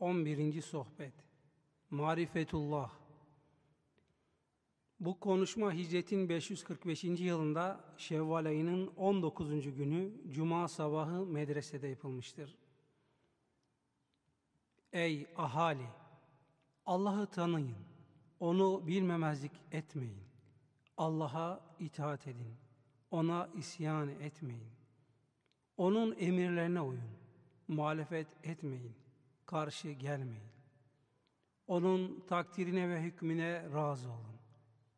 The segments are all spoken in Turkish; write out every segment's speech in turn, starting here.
11. Sohbet Marifetullah Bu konuşma hicretin 545. yılında Şevval ayının 19. günü Cuma sabahı medresede yapılmıştır. Ey ahali! Allah'ı tanıyın, onu bilmemezlik etmeyin. Allah'a itaat edin, ona isyan etmeyin. Onun emirlerine uyun, muhalefet etmeyin, karşı gelmeyin. Onun takdirine ve hükmüne razı olun.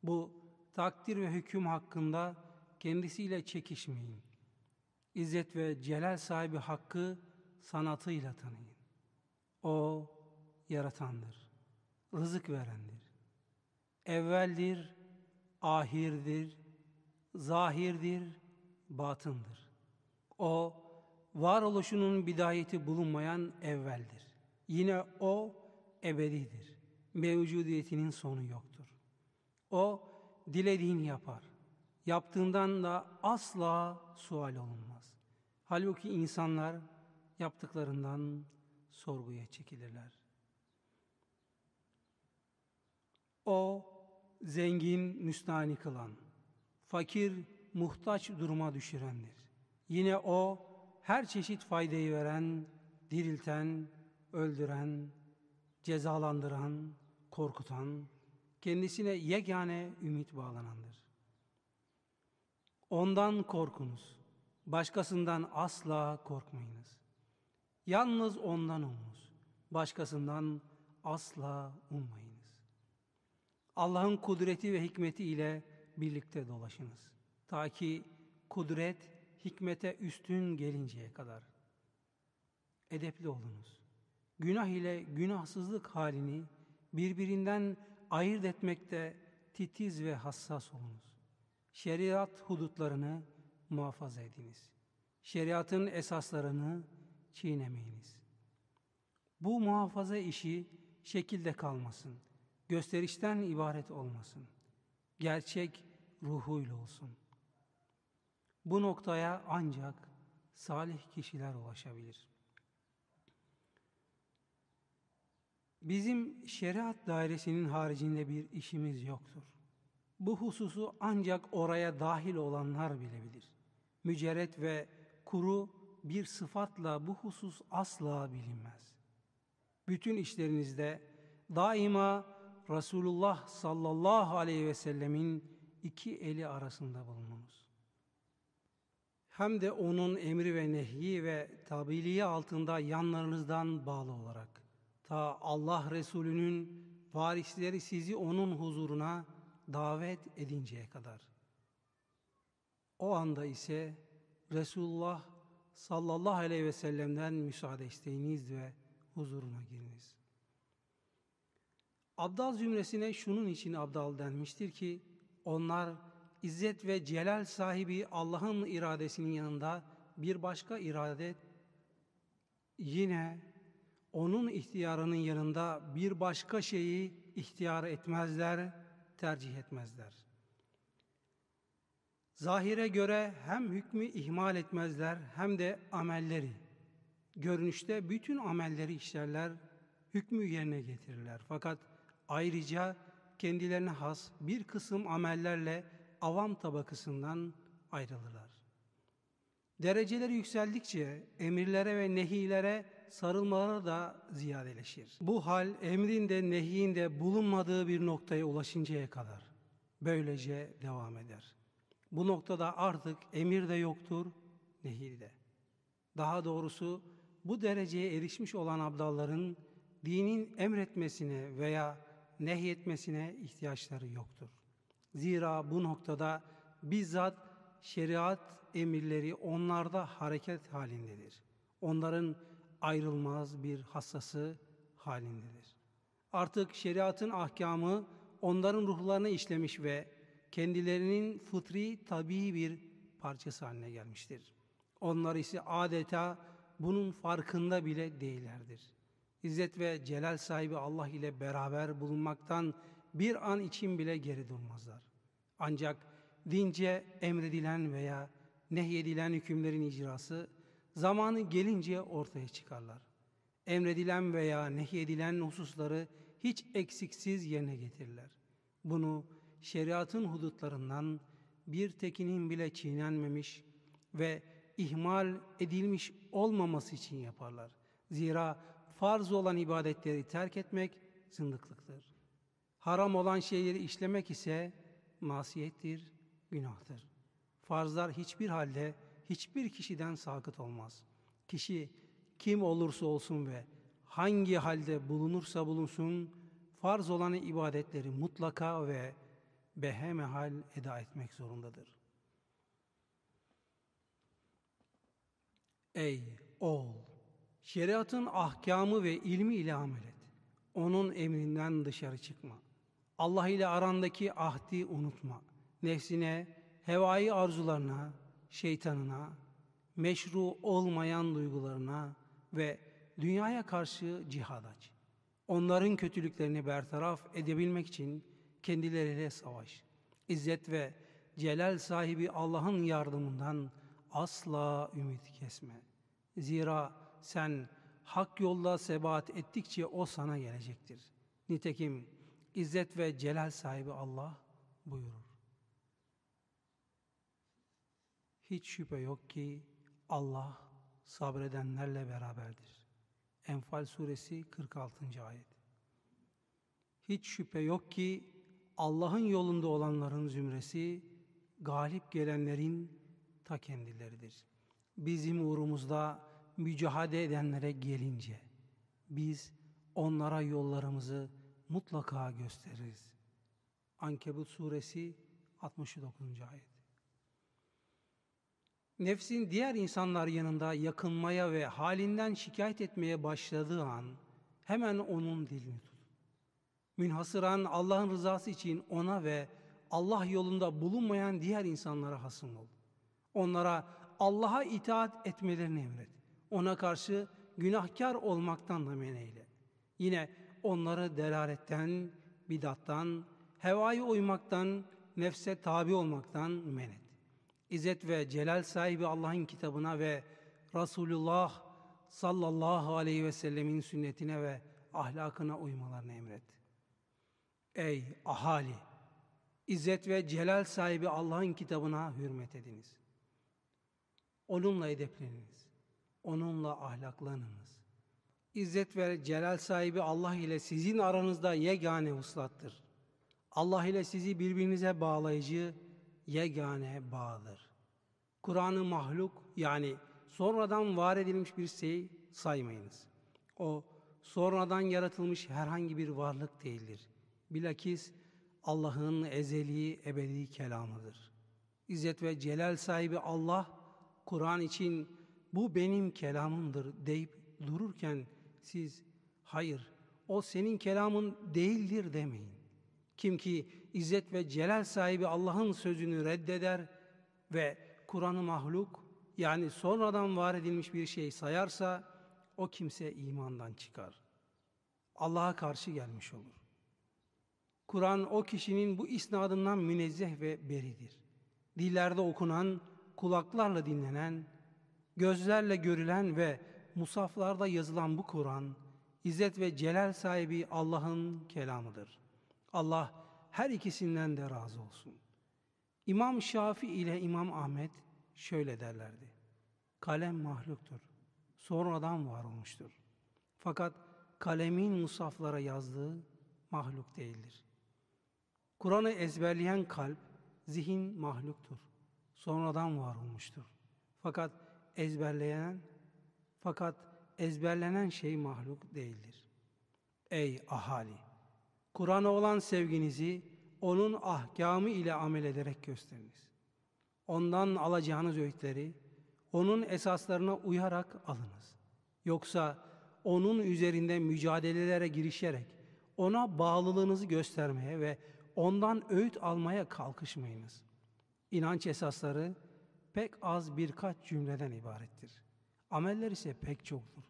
Bu takdir ve hüküm hakkında kendisiyle çekişmeyin. İzzet ve celal sahibi hakkı sanatıyla tanıyın. O yaratandır, rızık verendir. Evveldir, ahirdir, zahirdir, batındır. O, varoluşunun bidayeti bulunmayan evveldir. Yine O, ebedidir. Mevcudiyetinin sonu yoktur. O, dilediğini yapar. Yaptığından da asla sual olunmaz. Halbuki insanlar yaptıklarından sorguya çekilirler. O, zengin, müstahni kılan, fakir, muhtaç duruma düşürendir. Yine O, her çeşit faydayı veren, dirilten, öldüren, cezalandıran, korkutan, kendisine yegane ümit bağlanandır. Ondan korkunuz, başkasından asla korkmayınız. Yalnız ondan umunuz, başkasından asla ummayınız. Allah'ın kudreti ve hikmeti ile birlikte dolaşınız. Ta ki kudret, hikmete üstün gelinceye kadar. Edepli olunuz. Günah ile günahsızlık halini birbirinden ayırt etmekte titiz ve hassas olunuz. Şeriat hudutlarını muhafaza ediniz. Şeriatın esaslarını çiğnemeyiniz. Bu muhafaza işi şekilde kalmasın. Gösterişten ibaret olmasın. Gerçek ruhuyla olsun. Bu noktaya ancak salih kişiler ulaşabilir. Bizim şeriat dairesinin haricinde bir işimiz yoktur. Bu hususu ancak oraya dahil olanlar bilebilir. Mücerret ve kuru bir sıfatla bu husus asla bilinmez. Bütün işlerinizde daima Resulullah sallallahu aleyhi ve sellemin iki eli arasında bulununuz. Hem de onun emri ve nehyi ve tabiliği altında yanlarınızdan bağlı olarak Allah Resulü'nün varisleri sizi onun huzuruna davet edinceye kadar. O anda ise Resulullah sallallahu aleyhi ve sellem'den müsaade isteyiniz ve huzuruna giriniz. Abdal zümresine şunun için abdal denmiştir ki onlar izzet ve celal sahibi Allah'ın iradesinin yanında bir başka irade yine onun ihtiyarının yanında bir başka şeyi ihtiyar etmezler, tercih etmezler. Zahire göre hem hükmü ihmal etmezler hem de amelleri. Görünüşte bütün amelleri işlerler, hükmü yerine getirirler. Fakat ayrıca kendilerine has bir kısım amellerle avam tabakasından ayrılırlar. Dereceleri yükseldikçe emirlere ve nehilere sarılmaları da ziyadeleşir. Bu hal emrinde nehyinde bulunmadığı bir noktaya ulaşıncaya kadar böylece devam eder. Bu noktada artık emir de yoktur, nehir de. Daha doğrusu bu dereceye erişmiş olan abdalların dinin emretmesine veya nehyetmesine ihtiyaçları yoktur. Zira bu noktada bizzat şeriat emirleri onlarda hareket halindedir. Onların ayrılmaz bir hassası halindedir. Artık şeriatın ahkamı onların ruhlarına işlemiş ve kendilerinin fıtri tabii bir parçası haline gelmiştir. Onlar ise adeta bunun farkında bile değillerdir. İzzet ve celal sahibi Allah ile beraber bulunmaktan bir an için bile geri durmazlar. Ancak dince emredilen veya nehyedilen hükümlerin icrası zamanı gelince ortaya çıkarlar. Emredilen veya nehyedilen hususları hiç eksiksiz yerine getirirler. Bunu şeriatın hudutlarından bir tekinin bile çiğnenmemiş ve ihmal edilmiş olmaması için yaparlar. Zira farz olan ibadetleri terk etmek zındıklıktır. Haram olan şeyleri işlemek ise masiyettir, günahtır. Farzlar hiçbir halde hiçbir kişiden sakıt olmaz. Kişi kim olursa olsun ve hangi halde bulunursa bulunsun farz olan ibadetleri mutlaka ve behemehal eda etmek zorundadır. Ey oğul! Şeriatın ahkamı ve ilmi ile amel et. Onun emrinden dışarı çıkma. Allah ile arandaki ahdi unutma. Nefsine, hevai arzularına, şeytanına, meşru olmayan duygularına ve dünyaya karşı cihad aç. Onların kötülüklerini bertaraf edebilmek için kendileriyle savaş. İzzet ve celal sahibi Allah'ın yardımından asla ümit kesme. Zira sen hak yolda sebat ettikçe o sana gelecektir. Nitekim İzzet ve celal sahibi Allah buyurur. Hiç şüphe yok ki Allah sabredenlerle beraberdir. Enfal suresi 46. ayet. Hiç şüphe yok ki Allah'ın yolunda olanların zümresi galip gelenlerin ta kendileridir. Bizim uğrumuzda mücadele edenlere gelince biz onlara yollarımızı mutlaka gösteririz. Ankebut suresi 69. ayet. Nefsin diğer insanlar yanında yakınmaya ve halinden şikayet etmeye başladığı an hemen onun dilini tut. Münhasıran Allah'ın rızası için ona ve Allah yolunda bulunmayan diğer insanlara hasım ol. Onlara Allah'a itaat etmelerini emret. Ona karşı günahkar olmaktan da men eyle. Yine onları delaletten, bidattan, hevaya uymaktan, nefse tabi olmaktan men et. İzzet ve celal sahibi Allah'ın kitabına ve Resulullah sallallahu aleyhi ve sellemin sünnetine ve ahlakına uymalarını emret. Ey ahali! İzzet ve celal sahibi Allah'ın kitabına hürmet ediniz. Onunla edepleniniz. Onunla ahlaklanınız. İzzet ve celal sahibi Allah ile sizin aranızda yegane uslattır. Allah ile sizi birbirinize bağlayıcı yegane bağdır. Kur'an'ı mahluk yani sonradan var edilmiş bir şey saymayınız. O sonradan yaratılmış herhangi bir varlık değildir. Bilakis Allah'ın ezeli ebedi kelamıdır. İzzet ve celal sahibi Allah Kur'an için bu benim kelamımdır deyip dururken siz hayır o senin kelamın değildir demeyin. Kim ki İzzet ve celal sahibi Allah'ın sözünü reddeder ve Kur'an'ı mahluk yani sonradan var edilmiş bir şey sayarsa o kimse imandan çıkar. Allah'a karşı gelmiş olur. Kur'an o kişinin bu isnadından münezzeh ve beridir. Dillerde okunan, kulaklarla dinlenen, gözlerle görülen ve musaflarda yazılan bu Kur'an, İzzet ve Celal sahibi Allah'ın kelamıdır. Allah her ikisinden de razı olsun. İmam Şafi ile İmam Ahmet şöyle derlerdi. Kalem mahluktur. Sonradan var olmuştur. Fakat kalemin musaflara yazdığı mahluk değildir. Kur'an'ı ezberleyen kalp, zihin mahluktur. Sonradan var olmuştur. Fakat ezberleyen, fakat ezberlenen şey mahluk değildir. Ey ahali! Kur'an'a olan sevginizi onun ahkamı ile amel ederek gösteriniz. Ondan alacağınız öğütleri onun esaslarına uyarak alınız. Yoksa onun üzerinde mücadelelere girişerek ona bağlılığınızı göstermeye ve ondan öğüt almaya kalkışmayınız. İnanç esasları pek az birkaç cümleden ibarettir. Ameller ise pek çoktur.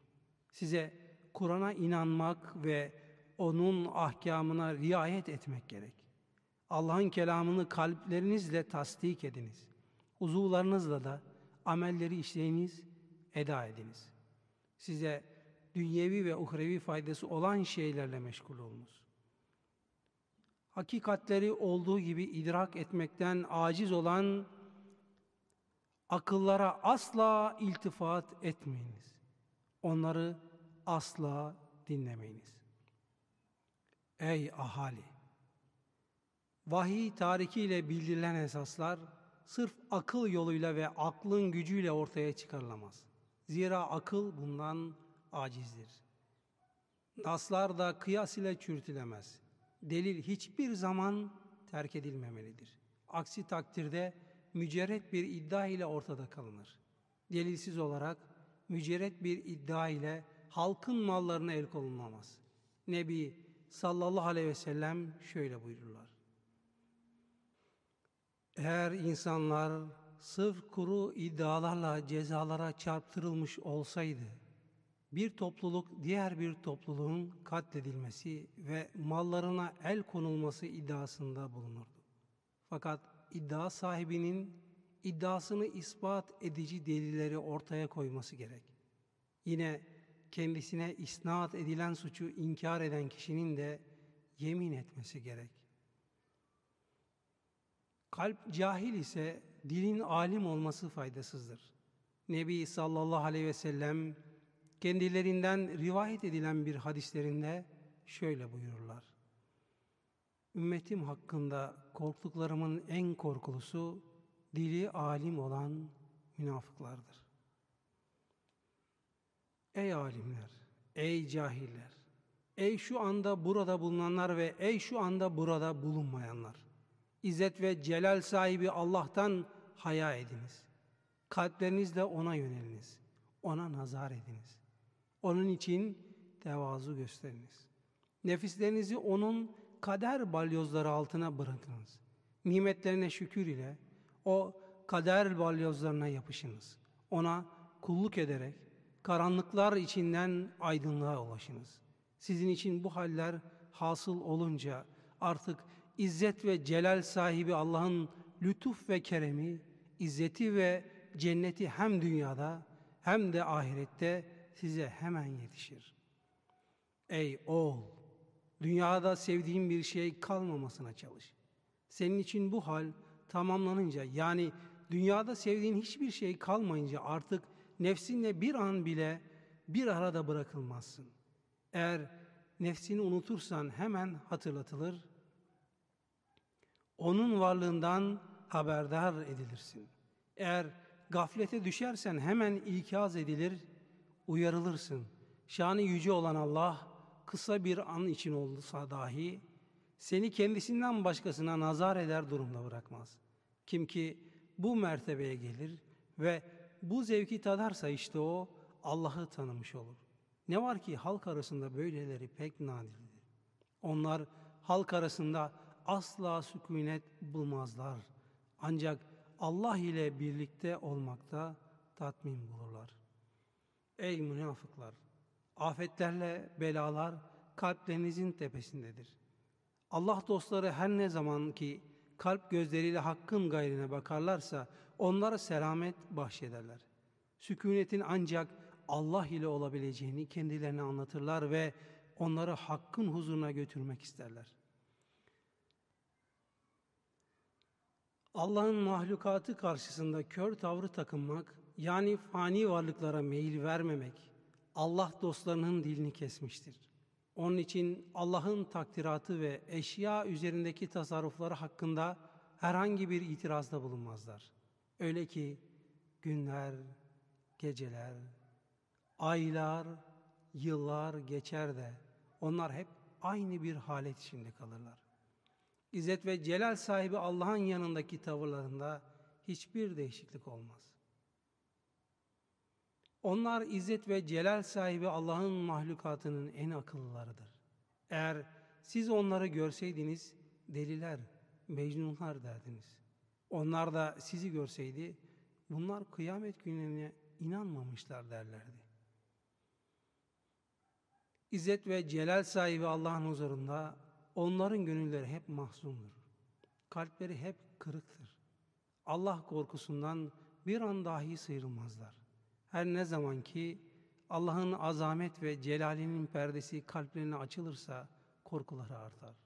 Size Kur'an'a inanmak ve onun ahkamına riayet etmek gerek. Allah'ın kelamını kalplerinizle tasdik ediniz. Uzuvlarınızla da amelleri işleyiniz, eda ediniz. Size dünyevi ve uhrevi faydası olan şeylerle meşgul olunuz. Hakikatleri olduğu gibi idrak etmekten aciz olan akıllara asla iltifat etmeyiniz. Onları asla dinlemeyiniz. Ey ahali! Vahiy tarikiyle bildirilen esaslar sırf akıl yoluyla ve aklın gücüyle ortaya çıkarılamaz. Zira akıl bundan acizdir. Naslar da kıyas ile çürütülemez. Delil hiçbir zaman terk edilmemelidir. Aksi takdirde mücerret bir iddia ile ortada kalınır. Delilsiz olarak mücerret bir iddia ile halkın mallarına el konulmaz. Nebi sallallahu aleyhi ve sellem şöyle buyururlar. Eğer insanlar sırf kuru iddialarla cezalara çarptırılmış olsaydı, bir topluluk diğer bir topluluğun katledilmesi ve mallarına el konulması iddiasında bulunurdu. Fakat iddia sahibinin iddiasını ispat edici delilleri ortaya koyması gerek. Yine kendisine isnat edilen suçu inkar eden kişinin de yemin etmesi gerek. Kalp cahil ise dilin alim olması faydasızdır. Nebi sallallahu aleyhi ve sellem kendilerinden rivayet edilen bir hadislerinde şöyle buyururlar. Ümmetim hakkında korktuklarımın en korkulusu dili alim olan münafıklardır. Ey alimler, ey cahiller, ey şu anda burada bulunanlar ve ey şu anda burada bulunmayanlar. İzzet ve celal sahibi Allah'tan haya ediniz. Kalplerinizle ona yöneliniz. Ona nazar ediniz. Onun için tevazu gösteriniz. Nefislerinizi onun kader balyozları altına bırakınız. Nimetlerine şükür ile o kader balyozlarına yapışınız. Ona kulluk ederek karanlıklar içinden aydınlığa ulaşınız. Sizin için bu haller hasıl olunca artık İzzet ve celal sahibi Allah'ın lütuf ve keremi, izzeti ve cenneti hem dünyada hem de ahirette size hemen yetişir. Ey oğul! Dünyada sevdiğin bir şey kalmamasına çalış. Senin için bu hal tamamlanınca yani dünyada sevdiğin hiçbir şey kalmayınca artık nefsinle bir an bile bir arada bırakılmazsın. Eğer nefsini unutursan hemen hatırlatılır onun varlığından haberdar edilirsin. Eğer gaflete düşersen hemen ikaz edilir, uyarılırsın. Şanı yüce olan Allah kısa bir an için olsa dahi seni kendisinden başkasına nazar eder durumda bırakmaz. Kim ki bu mertebeye gelir ve bu zevki tadarsa işte o Allah'ı tanımış olur. Ne var ki halk arasında böyleleri pek nadirdir. Onlar halk arasında asla sükunet bulmazlar. Ancak Allah ile birlikte olmakta tatmin bulurlar. Ey münafıklar! Afetlerle belalar kalplerinizin tepesindedir. Allah dostları her ne zaman ki kalp gözleriyle hakkın gayrine bakarlarsa onlara selamet bahşederler. Sükunetin ancak Allah ile olabileceğini kendilerine anlatırlar ve onları hakkın huzuruna götürmek isterler. Allah'ın mahlukatı karşısında kör tavrı takınmak, yani fani varlıklara meyil vermemek, Allah dostlarının dilini kesmiştir. Onun için Allah'ın takdiratı ve eşya üzerindeki tasarrufları hakkında herhangi bir itirazda bulunmazlar. Öyle ki günler, geceler, aylar, yıllar geçer de onlar hep aynı bir halet içinde kalırlar. İzzet ve celal sahibi Allah'ın yanındaki tavırlarında hiçbir değişiklik olmaz. Onlar izzet ve celal sahibi Allah'ın mahlukatının en akıllılarıdır. Eğer siz onları görseydiniz deliler, mecnunlar derdiniz. Onlar da sizi görseydi bunlar kıyamet gününe inanmamışlar derlerdi. İzzet ve celal sahibi Allah'ın huzurunda Onların gönülleri hep mahzundur. Kalpleri hep kırıktır. Allah korkusundan bir an dahi sıyrılmazlar. Her ne zaman ki Allah'ın azamet ve celalinin perdesi kalplerine açılırsa korkuları artar.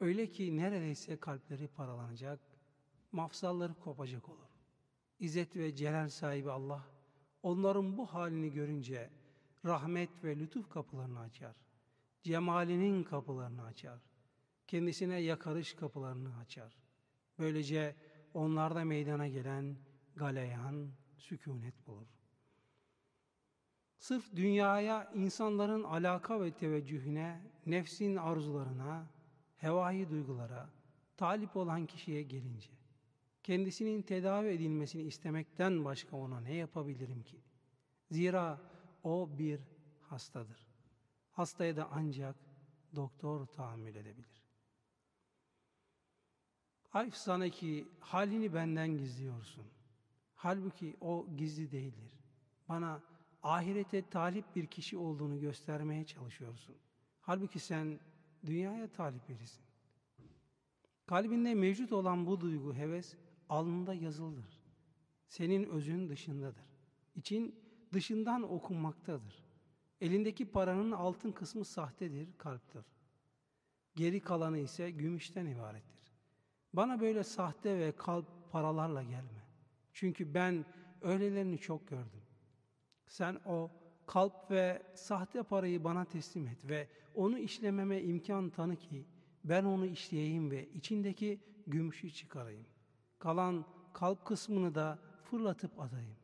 Öyle ki neredeyse kalpleri paralanacak, mafsalları kopacak olur. İzzet ve celal sahibi Allah, onların bu halini görünce rahmet ve lütuf kapılarını açar. Cemalinin kapılarını açar. Kendisine yakarış kapılarını açar. Böylece onlarda meydana gelen galeyan, sükunet bulur. Sırf dünyaya, insanların alaka ve teveccühüne, nefsin arzularına, hevai duygulara, talip olan kişiye gelince, kendisinin tedavi edilmesini istemekten başka ona ne yapabilirim ki? Zira o bir hastadır. Hastaya da ancak doktor tahammül edebilir. Hayf sana ki halini benden gizliyorsun. Halbuki o gizli değildir. Bana ahirete talip bir kişi olduğunu göstermeye çalışıyorsun. Halbuki sen dünyaya talip birisin. Kalbinde mevcut olan bu duygu, heves alnında yazılıdır. Senin özün dışındadır. İçin dışından okunmaktadır. Elindeki paranın altın kısmı sahtedir, kalptir. Geri kalanı ise gümüşten ibarettir. Bana böyle sahte ve kalp paralarla gelme. Çünkü ben öylelerini çok gördüm. Sen o kalp ve sahte parayı bana teslim et ve onu işlememe imkan tanı ki ben onu işleyeyim ve içindeki gümüşü çıkarayım. Kalan kalp kısmını da fırlatıp atayım.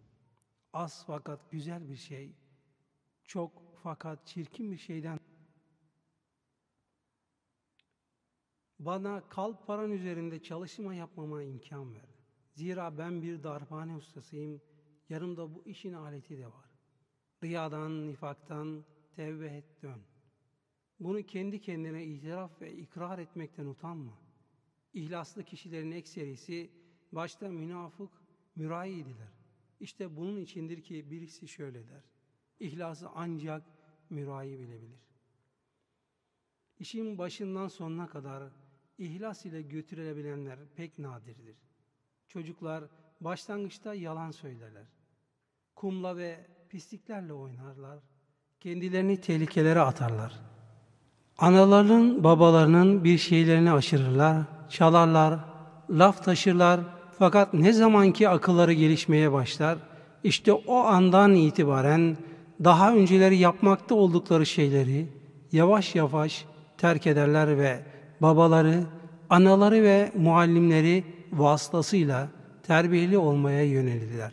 Az fakat güzel bir şey, çok fakat çirkin bir şeyden bana kalp paran üzerinde çalışma yapmama imkan ver. Zira ben bir darphane ustasıyım, yanımda bu işin aleti de var. Riyadan, nifaktan tevbe et dön. Bunu kendi kendine itiraf ve ikrar etmekten utanma. İhlaslı kişilerin ekserisi başta münafık, mürayiydiler. İşte bunun içindir ki birisi şöyle der. İhlası ancak mürayi bilebilir. İşin başından sonuna kadar ihlas ile götürülebilenler pek nadirdir. Çocuklar başlangıçta yalan söylerler. Kumla ve pisliklerle oynarlar. Kendilerini tehlikelere atarlar. Analarının, babalarının bir şeylerini aşırırlar, çalarlar, laf taşırlar. Fakat ne zamanki akılları gelişmeye başlar, işte o andan itibaren daha önceleri yapmakta oldukları şeyleri yavaş yavaş terk ederler ve babaları, anaları ve muallimleri vasıtasıyla terbiyeli olmaya yönelirler.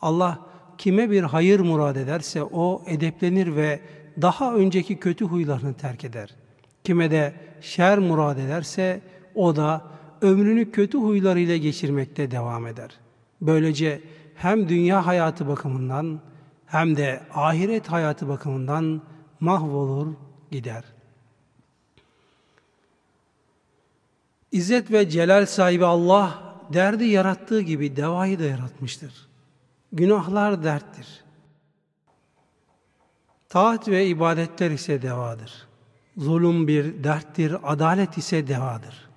Allah kime bir hayır murad ederse o edeplenir ve daha önceki kötü huylarını terk eder. Kime de şer murad ederse o da ömrünü kötü huylarıyla geçirmekte devam eder. Böylece hem dünya hayatı bakımından hem de ahiret hayatı bakımından mahvolur gider. İzzet ve celal sahibi Allah derdi yarattığı gibi devayı da yaratmıştır. Günahlar derttir. Taat ve ibadetler ise devadır. Zulüm bir derttir, adalet ise devadır.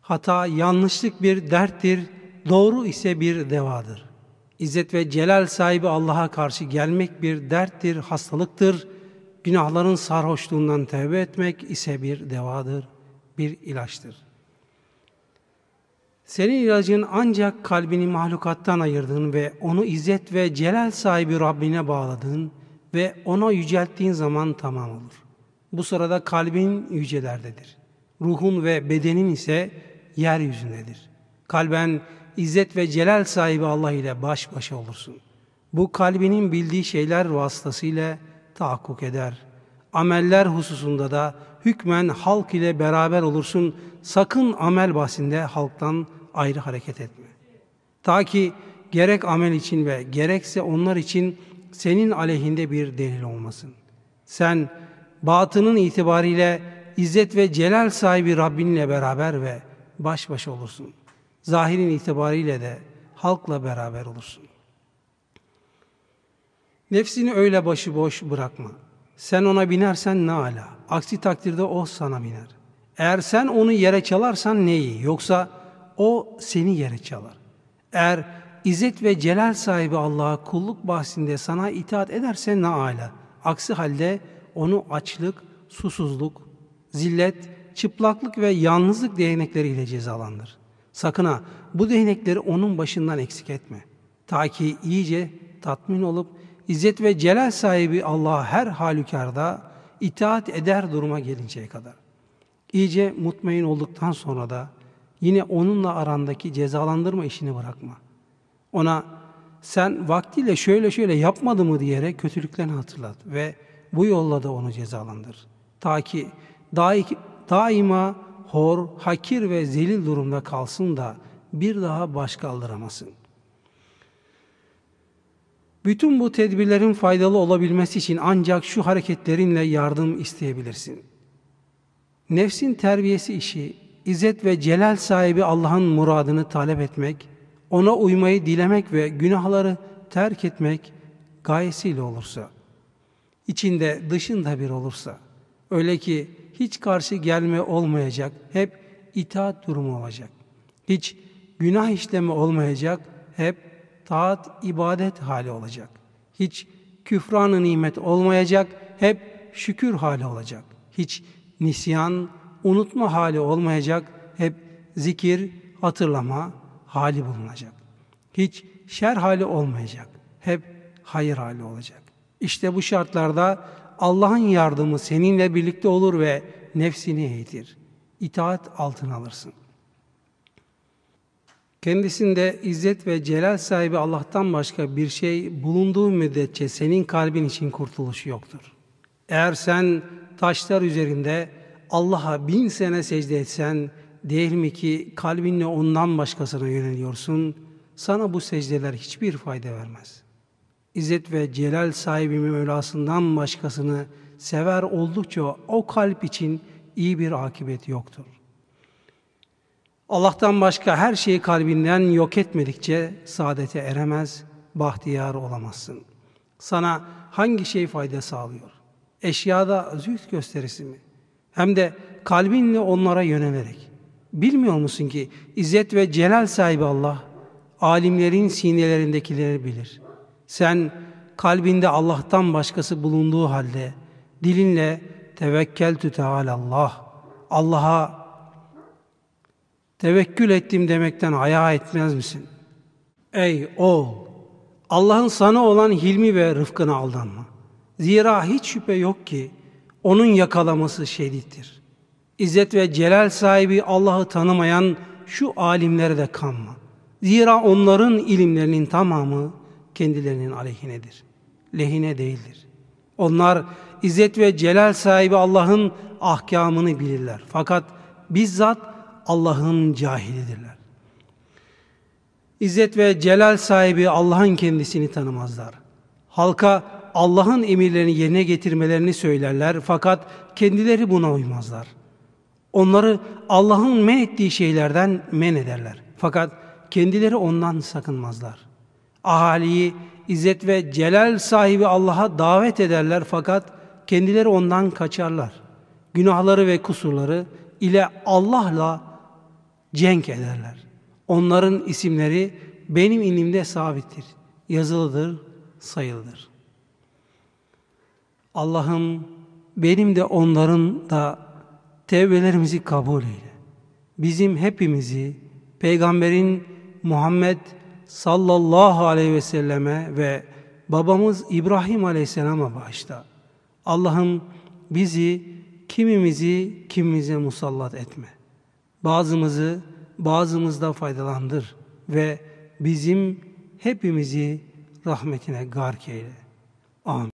Hata, yanlışlık bir derttir, doğru ise bir devadır. İzzet ve celal sahibi Allah'a karşı gelmek bir derttir, hastalıktır. Günahların sarhoşluğundan tevbe etmek ise bir devadır, bir ilaçtır. Senin ilacın ancak kalbini mahlukattan ayırdığın ve onu izzet ve celal sahibi Rabbine bağladığın ve ona yücelttiğin zaman tamam olur. Bu sırada kalbin yücelerdedir. Ruhun ve bedenin ise yeryüzündedir. Kalben İzzet ve celal sahibi Allah ile baş başa olursun. Bu kalbinin bildiği şeyler vasıtasıyla tahakkuk eder. Ameller hususunda da hükmen halk ile beraber olursun. Sakın amel bahsinde halktan ayrı hareket etme. Ta ki gerek amel için ve gerekse onlar için senin aleyhinde bir delil olmasın. Sen batının itibariyle İzzet ve celal sahibi Rabbinle beraber ve baş başa olursun zahirin itibariyle de halkla beraber olursun. Nefsini öyle başıboş bırakma. Sen ona binersen ne ala. Aksi takdirde o sana biner. Eğer sen onu yere çalarsan ne iyi. Yoksa o seni yere çalar. Eğer İzzet ve celal sahibi Allah'a kulluk bahsinde sana itaat ederse ne ala. Aksi halde onu açlık, susuzluk, zillet, çıplaklık ve yalnızlık değnekleriyle cezalandır. Sakın ha bu değnekleri onun başından eksik etme. Ta ki iyice tatmin olup İzzet ve celal sahibi Allah'a her halükarda itaat eder duruma gelinceye kadar. İyice mutmain olduktan sonra da yine onunla arandaki cezalandırma işini bırakma. Ona sen vaktiyle şöyle şöyle yapmadı mı diyerek kötülüklerini hatırlat ve bu yolla da onu cezalandır. Ta ki daima hor, hakir ve zelil durumda kalsın da bir daha baş kaldıramasın. Bütün bu tedbirlerin faydalı olabilmesi için ancak şu hareketlerinle yardım isteyebilirsin. Nefsin terbiyesi işi, İzzet ve celal sahibi Allah'ın muradını talep etmek, ona uymayı dilemek ve günahları terk etmek gayesiyle olursa, içinde dışında bir olursa, öyle ki hiç karşı gelme olmayacak, hep itaat durumu olacak. Hiç günah işleme olmayacak, hep taat, ibadet hali olacak. Hiç küfranı nimet olmayacak, hep şükür hali olacak. Hiç nisyan, unutma hali olmayacak, hep zikir, hatırlama hali bulunacak. Hiç şer hali olmayacak, hep hayır hali olacak. İşte bu şartlarda Allah'ın yardımı seninle birlikte olur ve nefsini eğitir. İtaat altına alırsın. Kendisinde izzet ve celal sahibi Allah'tan başka bir şey bulunduğu müddetçe senin kalbin için kurtuluş yoktur. Eğer sen taşlar üzerinde Allah'a bin sene secde etsen, değil mi ki kalbinle ondan başkasına yöneliyorsun, sana bu secdeler hiçbir fayda vermez. İzzet ve celal sahibi Mevlasından başkasını sever oldukça o kalp için iyi bir akıbet yoktur. Allah'tan başka her şeyi kalbinden yok etmedikçe saadete eremez, bahtiyar olamazsın. Sana hangi şey fayda sağlıyor? Eşyada züht gösterisi mi? Hem de kalbinle onlara yönelerek. Bilmiyor musun ki İzzet ve Celal sahibi Allah, alimlerin sinelerindekileri bilir. Sen kalbinde Allah'tan başkası bulunduğu halde dilinle tevekkeltü teâlallah, Allah'a tevekkül ettim demekten ayağa etmez misin? Ey oğul! Allah'ın sana olan hilmi ve rıfkına aldanma. Zira hiç şüphe yok ki onun yakalaması şedittir. İzzet ve celal sahibi Allah'ı tanımayan şu alimlere de kanma. Zira onların ilimlerinin tamamı kendilerinin aleyhinedir. Lehine değildir. Onlar İzzet ve celal sahibi Allah'ın ahkamını bilirler. Fakat bizzat Allah'ın cahilidirler. İzzet ve celal sahibi Allah'ın kendisini tanımazlar. Halka Allah'ın emirlerini yerine getirmelerini söylerler fakat kendileri buna uymazlar. Onları Allah'ın men ettiği şeylerden men ederler. Fakat kendileri ondan sakınmazlar. Ahaliyi İzzet ve celal sahibi Allah'a davet ederler fakat kendileri ondan kaçarlar. Günahları ve kusurları ile Allah'la cenk ederler. Onların isimleri benim inimde sabittir. Yazılıdır, sayılıdır. Allah'ım benim de onların da tevbelerimizi kabul eyle. Bizim hepimizi Peygamberin Muhammed sallallahu aleyhi ve selleme ve babamız İbrahim aleyhisselama bağışla. Allah'ım bizi kimimizi kimimize musallat etme. Bazımızı bazımızda faydalandır ve bizim hepimizi rahmetine gark eyle. Amin.